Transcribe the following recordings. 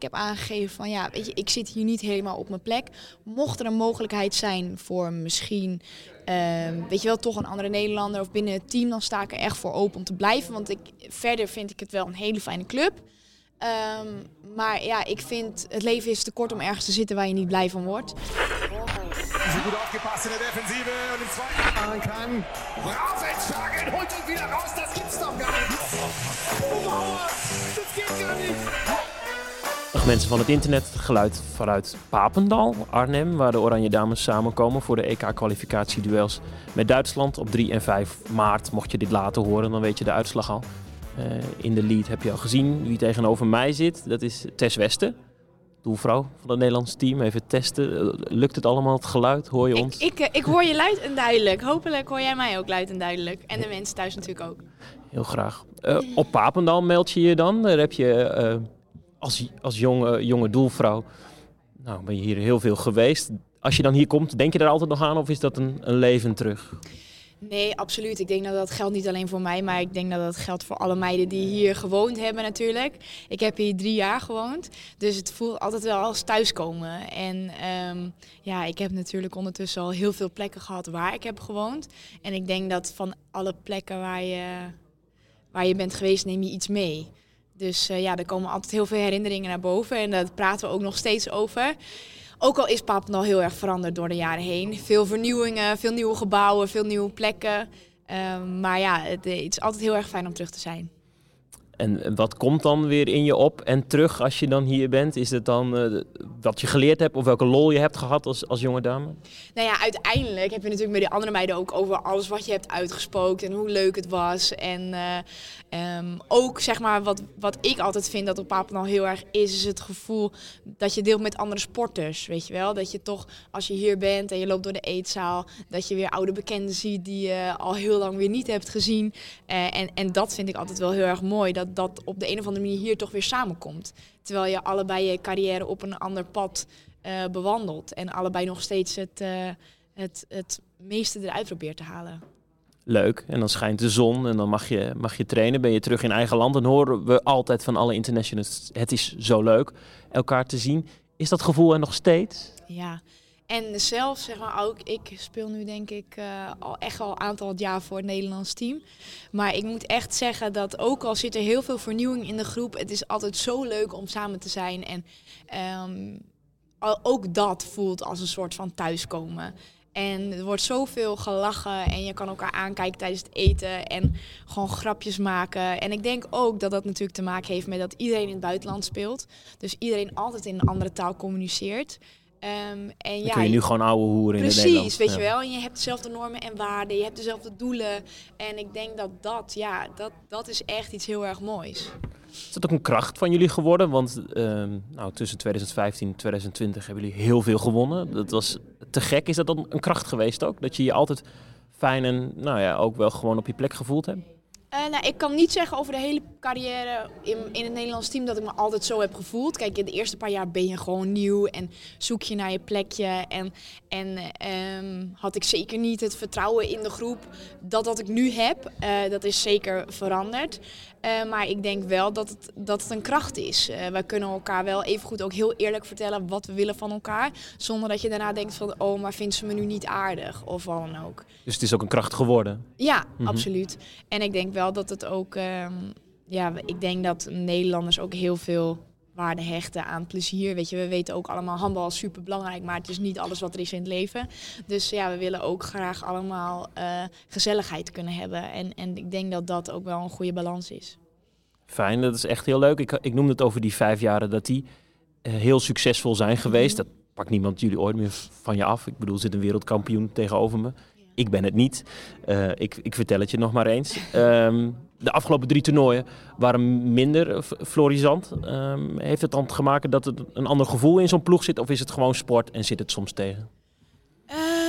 Ik heb aangegeven van ja, weet je, ik zit hier niet helemaal op mijn plek. Mocht er een mogelijkheid zijn voor misschien, ehm, weet je wel, toch een andere Nederlander of binnen het team, dan sta ik er echt voor open om te blijven. Want ik, verder vind ik het wel een hele fijne club. Ehm, maar ja, ik vind het leven is te kort om ergens te zitten waar je niet blij van wordt. Goed in holt wieder raus, nicht. Oh. Dag mensen van het internet, het geluid vanuit Papendal, Arnhem, waar de Oranje Dames samenkomen voor de EK-kwalificatieduels met Duitsland op 3 en 5 maart. Mocht je dit later horen, dan weet je de uitslag al. Eh, in de lead heb je al gezien wie tegenover mij zit. Dat is Tess Westen, doelvrouw van het Nederlands team. Even testen. Eh, lukt het allemaal, het geluid? Hoor je ons? Ik, ik, eh, ik hoor je luid en duidelijk. Hopelijk hoor jij mij ook luid en duidelijk. En de mensen thuis natuurlijk ook. Heel graag. Uh, op Papendal meld je je dan. Daar heb je uh, als, als jonge, jonge doelvrouw, nou ben je hier heel veel geweest. Als je dan hier komt, denk je daar altijd nog aan of is dat een, een leven terug? Nee, absoluut. Ik denk dat dat geldt niet alleen voor mij, maar ik denk dat dat geldt voor alle meiden die hier gewoond hebben natuurlijk. Ik heb hier drie jaar gewoond, dus het voelt altijd wel als thuiskomen. En um, ja, ik heb natuurlijk ondertussen al heel veel plekken gehad waar ik heb gewoond. En ik denk dat van alle plekken waar je, waar je bent geweest, neem je iets mee. Dus uh, ja, er komen altijd heel veel herinneringen naar boven en daar praten we ook nog steeds over. Ook al is Papendal heel erg veranderd door de jaren heen. Veel vernieuwingen, veel nieuwe gebouwen, veel nieuwe plekken. Uh, maar ja, het, het, is altijd heel erg fijn om terug te zijn. En wat komt dan weer in je op en terug als je dan hier bent? Is het dan uh, wat je geleerd hebt of welke lol je hebt gehad als, als jonge dame? Nou ja, uiteindelijk heb je natuurlijk met die andere meiden ook over alles wat je hebt uitgespookt en hoe leuk het was. En uh, um, ook zeg maar wat, wat ik altijd vind dat op Papendal heel erg is, is het gevoel dat je deelt met andere sporters. Weet je wel? Dat je toch als je hier bent en je loopt door de eetzaal, dat je weer oude bekenden ziet die je al heel lang weer niet hebt gezien. Uh, en, en dat vind ik altijd wel heel erg mooi. Dat dat op de een of andere manier hier toch weer samenkomt. Terwijl je allebei je carrière op een ander pad uh, bewandelt. En allebei nog steeds het, uh, het, het meeste eruit probeert te halen. Leuk. En dan schijnt de zon en dan mag je, mag je trainen. Ben je terug in eigen land. Dan horen we altijd van alle internationals. Het is zo leuk elkaar te zien. Is dat gevoel er nog steeds? Ja. En zelf, zeg maar ook, ik speel nu denk ik uh, al echt al een aantal jaar voor het Nederlands team. Maar ik moet echt zeggen dat ook al zit er heel veel vernieuwing in de groep, het is altijd zo leuk om samen te zijn. En um, ook dat voelt als een soort van thuiskomen. En er wordt zoveel gelachen en je kan elkaar aankijken tijdens het eten en gewoon grapjes maken. En ik denk ook dat dat natuurlijk te maken heeft met dat iedereen in het buitenland speelt. Dus iedereen altijd in een andere taal communiceert. Um, en Dan ja, kun je nu gewoon ouwe hoeren in Precies, het Nederlands. weet Ja. je wel. En je hebt dezelfde normen en waarden, je hebt dezelfde doelen. En ik denk dat dat, ja, dat, dat is echt iets heel erg moois. Is dat ook een kracht van jullie geworden? Want ehm, nou, tussen 2015 en 2020 hebben jullie heel veel gewonnen. Dat was te gek. Is dat dan een kracht geweest ook? Dat je je altijd fijn en nou ja, ook wel gewoon op je plek gevoeld hebt? Uh, nou, ik kan niet zeggen over de hele carrière in, in het Nederlands team dat ik me altijd zo heb gevoeld. Kijk, in de eerste paar jaar ben je gewoon nieuw en zoek je naar je plekje. En, en um, had ik zeker niet het vertrouwen in de groep dat dat ik nu heb. Uh, dat is zeker veranderd. Uh, maar ik denk wel dat het, dat het een kracht is. Wij kunnen elkaar wel evengoed ook heel eerlijk vertellen wat we willen van elkaar. Zonder dat je daarna denkt van, oh, maar vindt ze me nu niet aardig? Of wat dan ook. Dus het is ook een kracht geworden? Ja, mm -hmm. absoluut. En ik denk wel dat het ook... Um, ja, ik denk dat Nederlanders ook heel veel waarde hechten aan plezier. Weet je, we weten ook allemaal, handbal is super belangrijk, maar het is niet alles wat er is in het leven. Dus ja, we willen ook graag allemaal uh, gezelligheid kunnen hebben. En, en ik denk dat dat ook wel een goede balans is. Fijn, dat is echt heel leuk. Ik, ik noemde het over die vijf jaren dat die uh, heel succesvol zijn geweest. Mm -hmm. Dat pakt niemand jullie ooit meer van je af. Ik bedoel, er zit een wereldkampioen tegenover me. Ik ben het niet. Uh, ik, ik vertel het je nog maar eens. Um, de afgelopen drie toernooien waren minder florisant. Um, heeft het dan te maken dat het een ander gevoel in zo'n ploeg zit? Of is het gewoon sport en zit het soms tegen?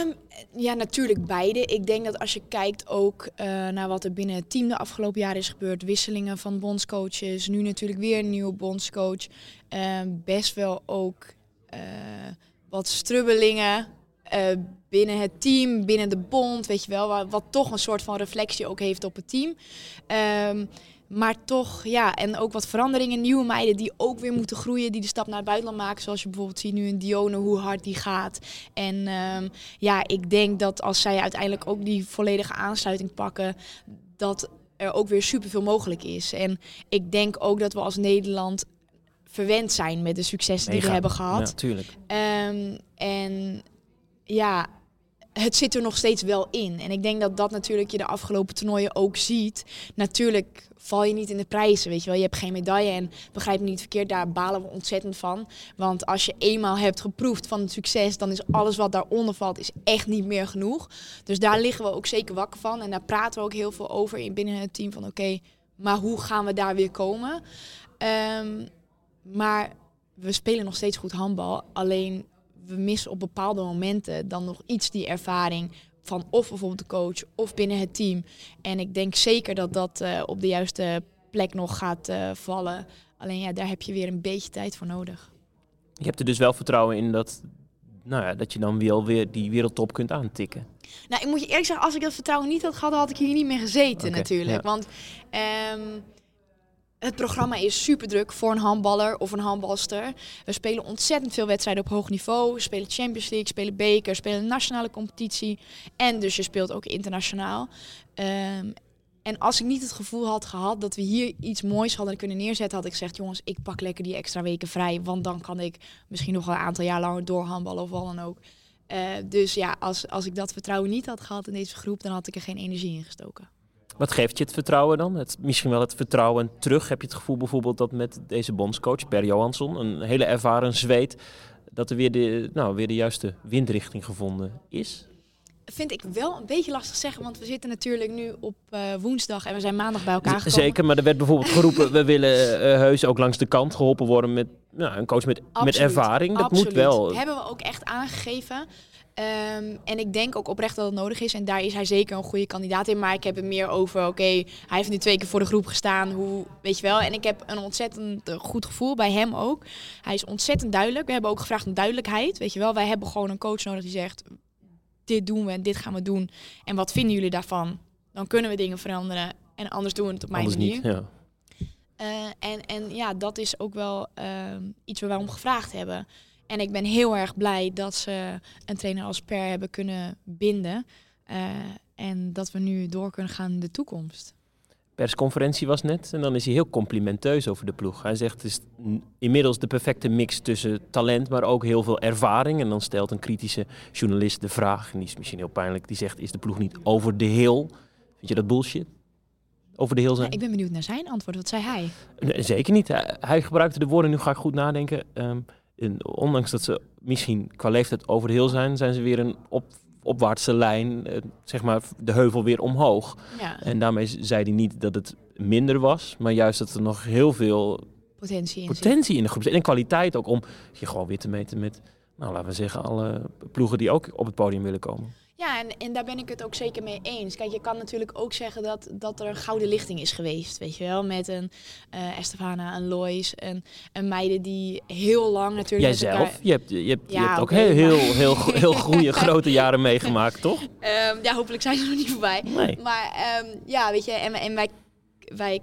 Um, ja, natuurlijk beide. Ik denk dat als je kijkt ook uh, naar wat er binnen het team de afgelopen jaren is gebeurd. Wisselingen van bondscoaches. Nu natuurlijk weer een nieuwe bondscoach. best wel ook wat strubbelingen. Uh, binnen het team, binnen de bond, weet je wel, wat, wat toch een soort van reflectie ook heeft op het team. Um, maar toch, ja, en ook wat veranderingen. Nieuwe meiden die ook weer moeten groeien, die de stap naar het buitenland maken. Zoals je bijvoorbeeld ziet nu in Dione, hoe hard die gaat. En ehm, ja, ik denk dat als zij uiteindelijk ook die volledige aansluiting pakken, dat er ook weer superveel mogelijk is. En ik denk ook dat we als Nederland verwend zijn met de successen die we hebben gehad. Ja, tuurlijk. Ehm, en ja, het zit er nog steeds wel in. En ik denk dat dat natuurlijk je de afgelopen toernooien ook ziet. Natuurlijk val je niet in de prijzen, weet je wel. Je hebt geen medaille en begrijp me niet verkeerd, daar balen we ontzettend van. Want als je eenmaal hebt geproefd van het succes, dan is alles wat daaronder valt is echt niet meer genoeg. Dus daar liggen we ook zeker wakker van. En daar praten we ook heel veel over in binnen het team van oké, maar hoe gaan we daar weer komen? Ehm, maar we spelen nog steeds goed handbal. Alleen we missen op bepaalde momenten dan nog iets die ervaring van of bijvoorbeeld de coach of binnen het team. En ik denk zeker dat dat eh, op de juiste plek nog gaat eh, vallen. Alleen ja, daar heb je weer een beetje tijd voor nodig. Je hebt er dus wel vertrouwen in dat, nou ja, dat je dan wel weer die wereldtop kunt aantikken. Nou, ik moet je eerlijk zeggen, als ik dat vertrouwen niet had gehad, had ik hier niet meer gezeten natuurlijk. ja. Want ehm, het programma is super druk voor een handballer of een handbalster. We spelen ontzettend veel wedstrijden op hoog niveau. We spelen Champions League, spelen beker, spelen nationale competitie. En dus je speelt ook internationaal. Ehm, en als ik niet het gevoel had gehad dat we hier iets moois hadden kunnen neerzetten, had ik gezegd, jongens, ik pak lekker die extra weken vrij. Want dan kan ik misschien nog wel een aantal jaar langer doorhandballen of wat dan ook. Eh, dus ja, als, als ik dat vertrouwen niet had gehad in deze groep, dan had ik er geen energie in gestoken. Wat geeft je het vertrouwen dan? Het, misschien wel het vertrouwen terug. Heb je het gevoel bijvoorbeeld dat met deze bondscoach, Per Johansson, een hele ervaren zweet, dat er weer de, nou, weer de juiste windrichting gevonden is? Vind ik wel een beetje lastig zeggen, want we zitten natuurlijk nu op eh, woensdag en we zijn maandag bij elkaar gekomen. Zeker, maar er werd bijvoorbeeld geroepen, we willen eh, heus ook langs de kant geholpen worden met nou, een coach met, met ervaring. Dat Absoluut. moet wel. Hebben we ook echt aangegeven. Ehm, en ik denk ook oprecht dat het nodig is. En daar is hij zeker een goede kandidaat in. Maar ik heb het meer over, oké, hij heeft nu twee keer voor de groep gestaan. Hoe, weet je wel. En ik heb een ontzettend eh, goed gevoel bij hem ook. Hij is ontzettend duidelijk. We hebben ook gevraagd om duidelijkheid. Weet je wel, wij hebben gewoon een coach nodig die zegt, dit doen we en dit gaan we doen. En wat vinden jullie daarvan? Dan kunnen we dingen veranderen. En anders doen we het op mijn Anders manier. niet. Ja. Eh, en, en ja, dat is ook wel ehm, iets waar we om gevraagd hebben. En ik ben heel erg blij dat ze een trainer als Per hebben kunnen binden. Eh, en dat we nu door kunnen gaan in de toekomst. persconferentie was net en dan is hij heel complimenteus over de ploeg. Hij zegt het is inmiddels de perfecte mix tussen talent, maar ook heel veel ervaring. En dan stelt een kritische journalist de vraag, en die is misschien heel pijnlijk, die zegt is de ploeg niet over de heel? Vind je dat bullshit? Over de heel zijn? Ja, ik ben benieuwd naar zijn antwoord. Wat zei hij? Nee, zeker niet. Hij, hij gebruikte de woorden, nu ga ik goed nadenken. ehm, ondanks dat ze misschien qua leeftijd over de heel zijn, zijn ze weer een op, opwaartse lijn, eh, zeg maar de heuvel weer omhoog. Ja, En daarmee zei hij niet dat het minder was, maar juist dat er nog heel veel potentie in potentie in de groep zit. En kwaliteit ook om je gewoon weer te meten met, nou laten we zeggen, alle ploegen die ook op het podium willen komen. Ja, en, en daar ben ik het ook zeker mee eens. Kijk, je kan natuurlijk ook zeggen dat, dat er een gouden lichting is geweest, weet je wel. Met een eh Estefana, een Lois, een, een meiden die heel lang natuurlijk... Jijzelf, elkaar- je hebt, je hebt, je Ja, hebt ook heel, heel, maar- heel, heel goede, grote jaren meegemaakt, toch? Ehm, ja, hopelijk zijn ze nog niet voorbij. Nee. Maar ehm, ja, weet je, en, en wij, wij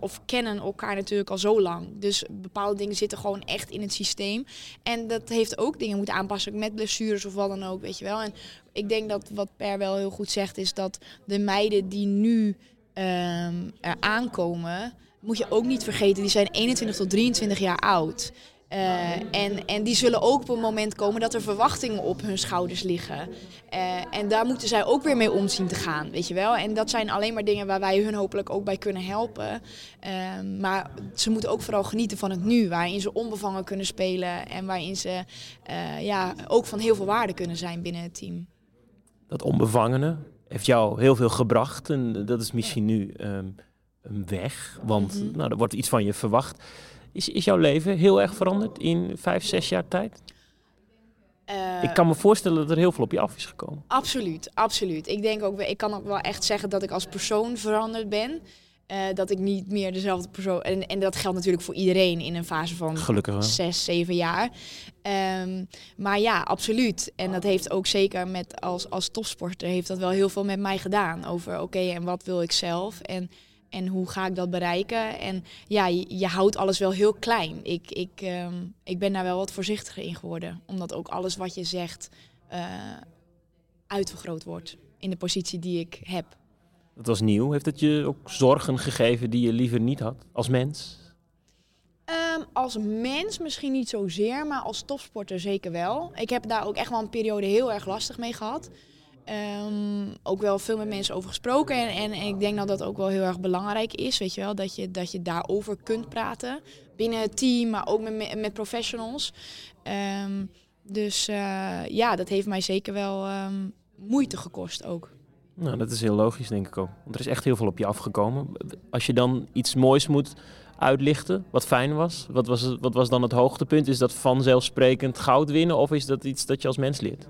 of kennen elkaar natuurlijk al zo lang. Dus bepaalde dingen zitten gewoon echt in het systeem. En dat heeft ook dingen moeten aanpassen, met blessures of wat dan ook, weet je wel. En ik denk dat wat Per wel heel goed zegt, is dat de meiden die nu er aankomen, moet je ook niet vergeten, die zijn 21 tot 23 jaar oud. Eh, en, en die zullen ook op een moment komen dat er verwachtingen op hun schouders liggen. Eh, en daar moeten zij ook weer mee om zien te gaan, weet je wel. En dat zijn alleen maar dingen waar wij hun hopelijk ook bij kunnen helpen. Ehm, maar ze moeten ook vooral genieten van het nu, waarin ze onbevangen kunnen spelen en waarin ze eh, ja, ook van heel veel waarde kunnen zijn binnen het team. Dat onbevangene heeft jou heel veel gebracht en dat is misschien nu ehm, een weg, want Mhm. nou, er wordt iets van je verwacht. Is, is jouw leven heel erg veranderd in vijf, zes jaar tijd? Eh, ik kan me voorstellen dat er heel veel op je af is gekomen. Absoluut, absoluut. Ik denk ook, wel- ik kan ook wel echt zeggen dat ik als persoon veranderd ben. Eh, dat ik niet meer dezelfde persoon. En, en dat geldt natuurlijk voor iedereen in een fase van Gelukkig zes, zeven jaar. Ehm, maar ja, absoluut. En dat heeft ook zeker met als, als topsporter heeft dat wel heel veel met mij gedaan. Over oké, en wat wil ik zelf? En En hoe ga ik dat bereiken? En ja, je, je houdt alles wel heel klein. Ik, ik, ehm, ik ben daar wel wat voorzichtiger in geworden. Omdat ook alles wat je zegt eh, uitvergroot wordt in de positie die ik heb. Dat was nieuw. Heeft het je ook zorgen gegeven die je liever niet had als mens? Ehm, als mens misschien niet zozeer, maar als topsporter zeker wel. Ik heb daar ook echt wel een periode heel erg lastig mee gehad. Ehm, ook wel veel met mensen over gesproken. En, en, en, ik denk dat dat ook wel heel erg belangrijk is. Weet je wel, dat je, dat je daarover kunt praten. Binnen het team, maar ook met, met professionals. Ehm, dus uh, ja, dat heeft mij zeker wel um, moeite gekost ook. Nou, dat is heel logisch, denk ik ook. Want er is echt heel veel op je afgekomen. Als je dan iets moois moet uitlichten, wat fijn was, wat was, het, wat was dan het hoogtepunt? Is dat vanzelfsprekend goud winnen of is dat iets dat je als mens leert?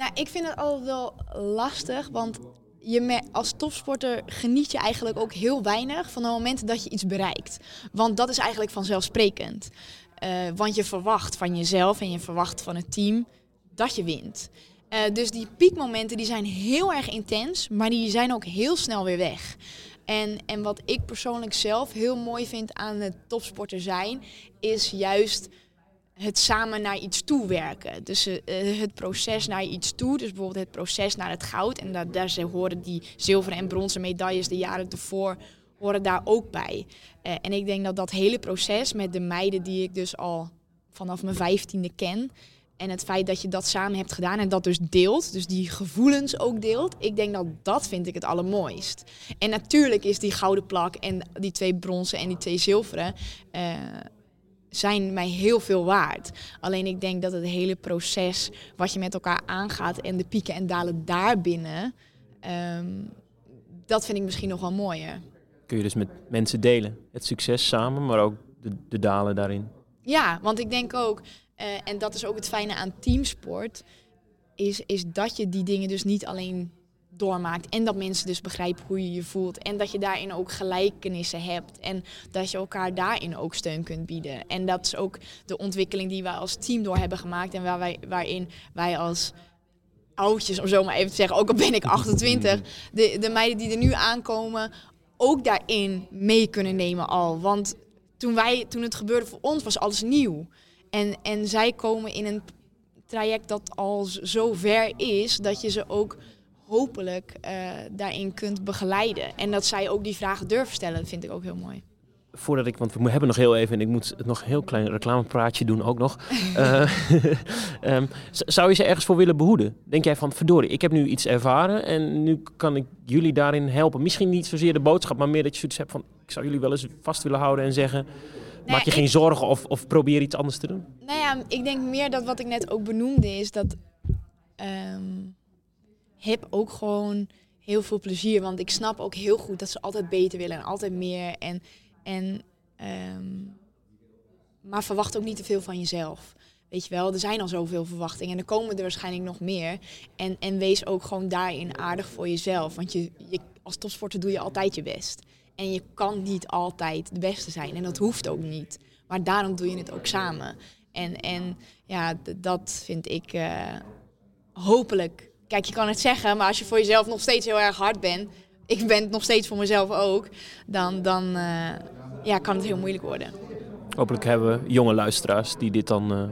Nou, ik vind het altijd wel lastig, want je als topsporter geniet je eigenlijk ook heel weinig van het moment dat je iets bereikt. Want dat is eigenlijk vanzelfsprekend. Uh, want je verwacht van jezelf en je verwacht van het team dat je wint. Uh, dus die piekmomenten die zijn heel erg intens, maar die zijn ook heel snel weer weg. En, en wat ik persoonlijk zelf heel mooi vind aan het topsporter zijn, is juist het samen naar iets toe werken. Dus uh, het proces naar iets toe. Dus bijvoorbeeld het proces naar het goud. En daar, daar horen die zilveren en bronzen medailles de jaren ervoor horen daar ook bij. Uh, en ik denk dat dat hele proces met de meiden die ik dus al vanaf mijn vijftiende ken. En het feit dat je dat samen hebt gedaan en dat dus deelt, dus die gevoelens ook deelt. Ik denk dat dat vind ik het allermooist. En natuurlijk is die gouden plak en die twee bronzen en die twee zilveren zijn mij heel veel waard. Alleen ik denk dat het hele proces wat je met elkaar aangaat en de pieken en dalen daarbinnen, um, dat vind ik misschien nog wel mooier. Kun je dus met mensen delen, het succes samen, maar ook de, de dalen daarin? Ja, want ik denk ook, uh, en dat is ook het fijne aan teamsport, is, is dat je die dingen dus niet alleen doormaakt. En dat mensen dus begrijpen hoe je je voelt. En dat je daarin ook gelijkenissen hebt. En dat je elkaar daarin ook steun kunt bieden. En dat is ook de ontwikkeling die wij als team door hebben gemaakt. En waar wij, waarin wij als oudjes, om zo maar even te zeggen, ook al ben ik 28, de, de meiden die er nu aankomen, ook daarin mee kunnen nemen al. Want toen, wij, toen het gebeurde voor ons, was alles nieuw. En, en zij komen in een traject dat al zo ver is, dat je ze ook hopelijk uh, daarin kunt begeleiden. En dat zij ook die vragen durven stellen, vind ik ook heel mooi. Voordat ik, want we hebben nog heel even en ik moet nog een heel klein reclamepraatje doen ook nog. uh, um, zou je ze ergens voor willen behoeden? Denk jij van, verdorie, ik heb nu iets ervaren en nu kan ik jullie daarin helpen. Misschien niet zozeer de boodschap, maar meer dat je zoiets hebt van, ik zou jullie wel eens vast willen houden en zeggen... Nee, maak je geen zorgen of, of probeer iets anders te doen? Nou ja, ik denk meer dat wat ik net ook benoemde is dat... Um, heb ook gewoon heel veel plezier. Want ik snap ook heel goed dat ze altijd beter willen en altijd meer. En, en, um, maar verwacht ook niet te veel van jezelf. Weet je wel, er zijn al zoveel verwachtingen en er komen er waarschijnlijk nog meer. En, en wees ook gewoon daarin aardig voor jezelf. Want je, je, als topsporter doe je altijd je best. En je kan niet altijd de beste zijn. En dat hoeft ook niet. Maar daarom doe je het ook samen. En, en ja, dat vind ik uh, hopelijk Kijk, je kan het zeggen, maar als je voor jezelf nog steeds heel erg hard bent, ik ben het nog steeds voor mezelf ook, dan, dan uh, ja, kan het heel moeilijk worden. Hopelijk hebben we jonge luisteraars die dit dan uh,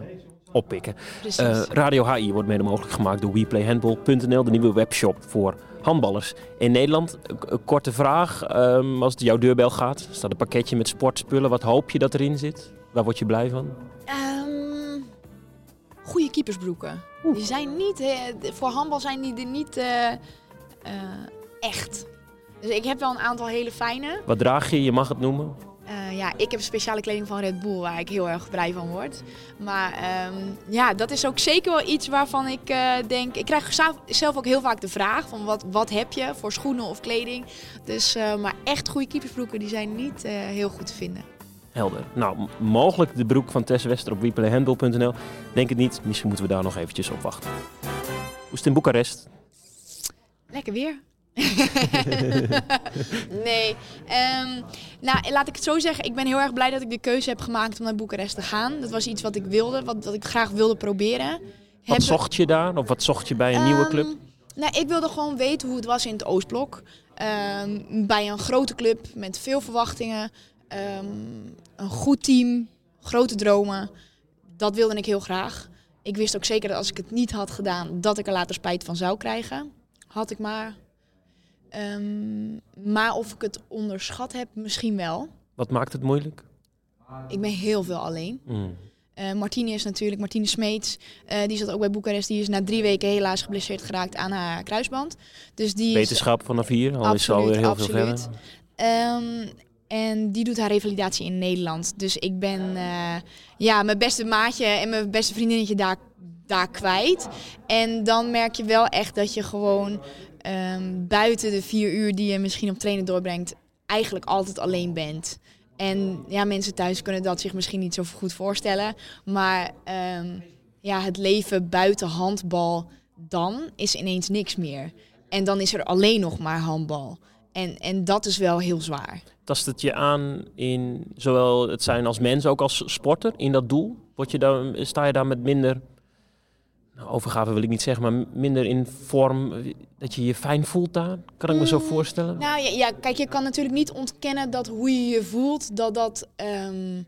oppikken. Uh, Radio HI wordt mede mogelijk gemaakt door WePlayHandball.nl, de nieuwe webshop voor handballers in Nederland. Een korte vraag, um, als het jouw deurbel gaat, staat een pakketje met sportspullen. Wat hoop je dat erin zit? Waar word je blij van? Um, goede keepersbroeken. Die zijn niet, voor handbal zijn die er niet uh, uh, echt. Dus ik heb wel een aantal hele fijne. Wat draag je? Je mag het noemen. Uh, ja, ik heb speciale kleding van Red Bull waar ik heel erg blij van word. Maar um, ja, dat is ook zeker wel iets waarvan ik denk... Ik krijg zelf ook heel vaak de vraag van wat, wat heb je voor schoenen of kleding. Dus, maar echt goede keepersbroeken die zijn niet heel goed te vinden. Helder. Nou, mogelijk de broek van Tess Wester op replayhandle.nl. Denk het niet. Misschien moeten we daar nog eventjes op wachten. Hoe is het in Boekarest? Lekker weer. nee. Um, nou, laat ik het zo zeggen. Ik ben heel erg blij dat ik de keuze heb gemaakt om naar Boekarest te gaan. Dat was iets wat ik wilde, wat, wat ik graag wilde proberen. Wat heb... zocht je daar? Of wat zocht je bij een um, nieuwe club? Nou, ik wilde gewoon weten hoe het was in het Oostblok. Ehm, bij een grote club met veel verwachtingen. Ehm, een goed team, grote dromen. Dat wilde ik heel graag. Ik wist ook zeker dat als ik het niet had gedaan, dat ik er later spijt van zou krijgen. Had ik maar. Ehm, maar of ik het onderschat heb, misschien wel. Wat maakt het moeilijk? Ik ben heel veel alleen. Mm. Eh Martine is natuurlijk, Martine Smeets, eh, die zat ook bij Boekarest. Die is na drie weken helaas geblesseerd geraakt aan haar kruisband. Dus die is Wetenschap vanaf hier, al is ze alweer heel veel verder. Ehm, en die doet haar revalidatie in Nederland. Dus ik ben eh, ja, mijn beste maatje en mijn beste vriendinnetje daar, daar kwijt. En dan merk je wel echt dat je gewoon ehm, buiten de vier uur die je misschien op trainen doorbrengt, eigenlijk altijd alleen bent. En ja, mensen thuis kunnen dat zich misschien niet zo goed voorstellen. Maar ehm, ja, het leven buiten handbal dan is ineens niks meer. En dan is er alleen nog maar handbal. En, en dat is wel heel zwaar. Tast het je aan in zowel het zijn als mens, ook als sporter, in dat doel? Word je dan, sta je daar met minder, nou, overgave wil ik niet zeggen, maar minder in vorm, dat je je fijn voelt daar? Kan ik me zo Mm, voorstellen? Nou ja, ja, kijk, je kan natuurlijk niet ontkennen dat hoe je je voelt, dat dat, ehm,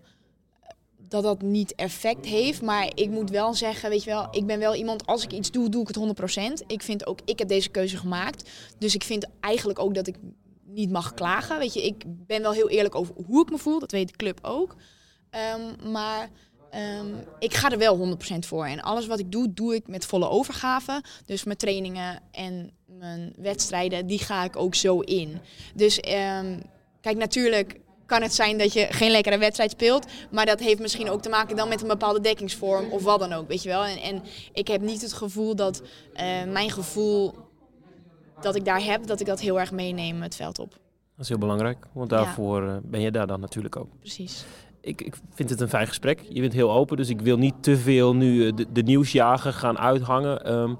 dat dat niet effect heeft. Maar ik moet wel zeggen, weet je wel, ik ben wel iemand, als ik iets doe, doe ik het 100%. Ik vind ook, ik heb deze keuze gemaakt. Dus ik vind eigenlijk ook dat ik niet mag klagen. Weet je, ik ben wel heel eerlijk over hoe ik me voel, dat weet de club ook. Ehm, maar ehm, ik ga er wel 100% voor. En alles wat ik doe, doe ik met volle overgave. Dus mijn trainingen en mijn wedstrijden, die ga ik ook zo in. Dus ehm, kijk, natuurlijk kan het zijn dat je geen lekkere wedstrijd speelt. Maar dat heeft misschien ook te maken dan met een bepaalde dekkingsvorm of wat dan ook, weet je wel. En, en ik heb niet het gevoel dat eh, mijn gevoel dat ik daar heb, dat ik dat heel erg meeneem het veld op. Dat is heel belangrijk, want daarvoor eh, ben je daar dan natuurlijk ook. Precies. Ik, ik vind het een fijn gesprek. Je bent heel open, dus ik wil niet te veel nu eh, de, de nieuwsjager gaan uithangen. Ehm,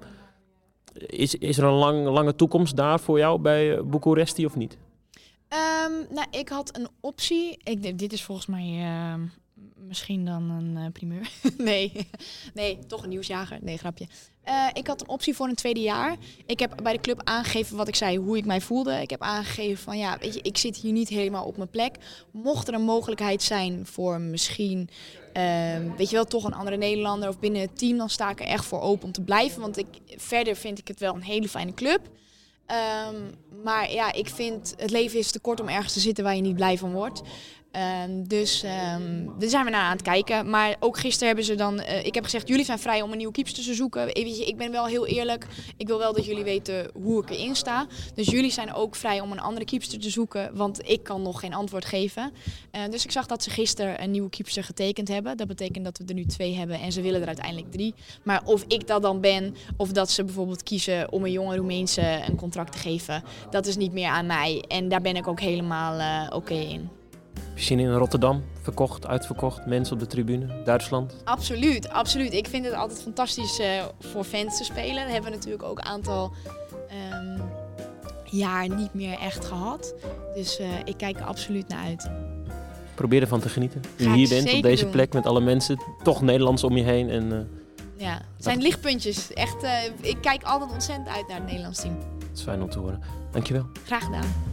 is, is er een lang, lange toekomst daar voor jou bij Bucuresti of niet? Ehm, nou, ik had een optie. Ik, dit is volgens mij ehm, misschien dan een eh, primeur. nee. nee, toch een nieuwsjager. Nee, grapje. Eh, ik had een optie voor een tweede jaar. Ik heb bij de club aangegeven wat ik zei, hoe ik mij voelde. Ik heb aangegeven van ja, weet je, ik zit hier niet helemaal op mijn plek. Mocht er een mogelijkheid zijn voor misschien, ehm, weet je wel, toch een andere Nederlander of binnen het team, dan sta ik er echt voor open om te blijven. Want ik, verder vind ik het wel een hele fijne club. Ehm, maar ja, ik vind het leven is te kort om ergens te zitten waar je niet blij van wordt. Ehm, dus ehm, daar zijn we naar aan het kijken. Maar ook gisteren hebben ze dan. eh, ik heb gezegd: jullie zijn vrij om een nieuwe keeper te zoeken. Ik ben wel heel eerlijk. Ik wil wel dat jullie weten hoe ik erin sta. Dus jullie zijn ook vrij om een andere keeper te zoeken. Want ik kan nog geen antwoord geven. Eh, dus ik zag dat ze gisteren een nieuwe keeper getekend hebben. Dat betekent dat we er nu twee hebben en ze willen er uiteindelijk drie. Maar of ik dat dan ben, of dat ze bijvoorbeeld kiezen om een jonge Roemeense een contract te geven, dat is niet meer aan mij. En daar ben ik ook helemaal eh, oké in. Zin in Rotterdam? Verkocht, uitverkocht, mensen op de tribune, Duitsland? Absoluut, absoluut. Ik vind het altijd fantastisch eh, voor fans te spelen. Dat hebben we natuurlijk ook een aantal ehm, jaar niet meer echt gehad. Dus eh, ik kijk er absoluut naar uit. Probeer ervan te genieten. Nu je hier bent, op deze doen. plek met alle mensen, toch Nederlands om je heen. En eh, Ja, het zijn lichtpuntjes. Echt, ik kijk altijd ontzettend uit naar het Nederlands team. dat is fijn om te horen. Dankjewel. Graag gedaan.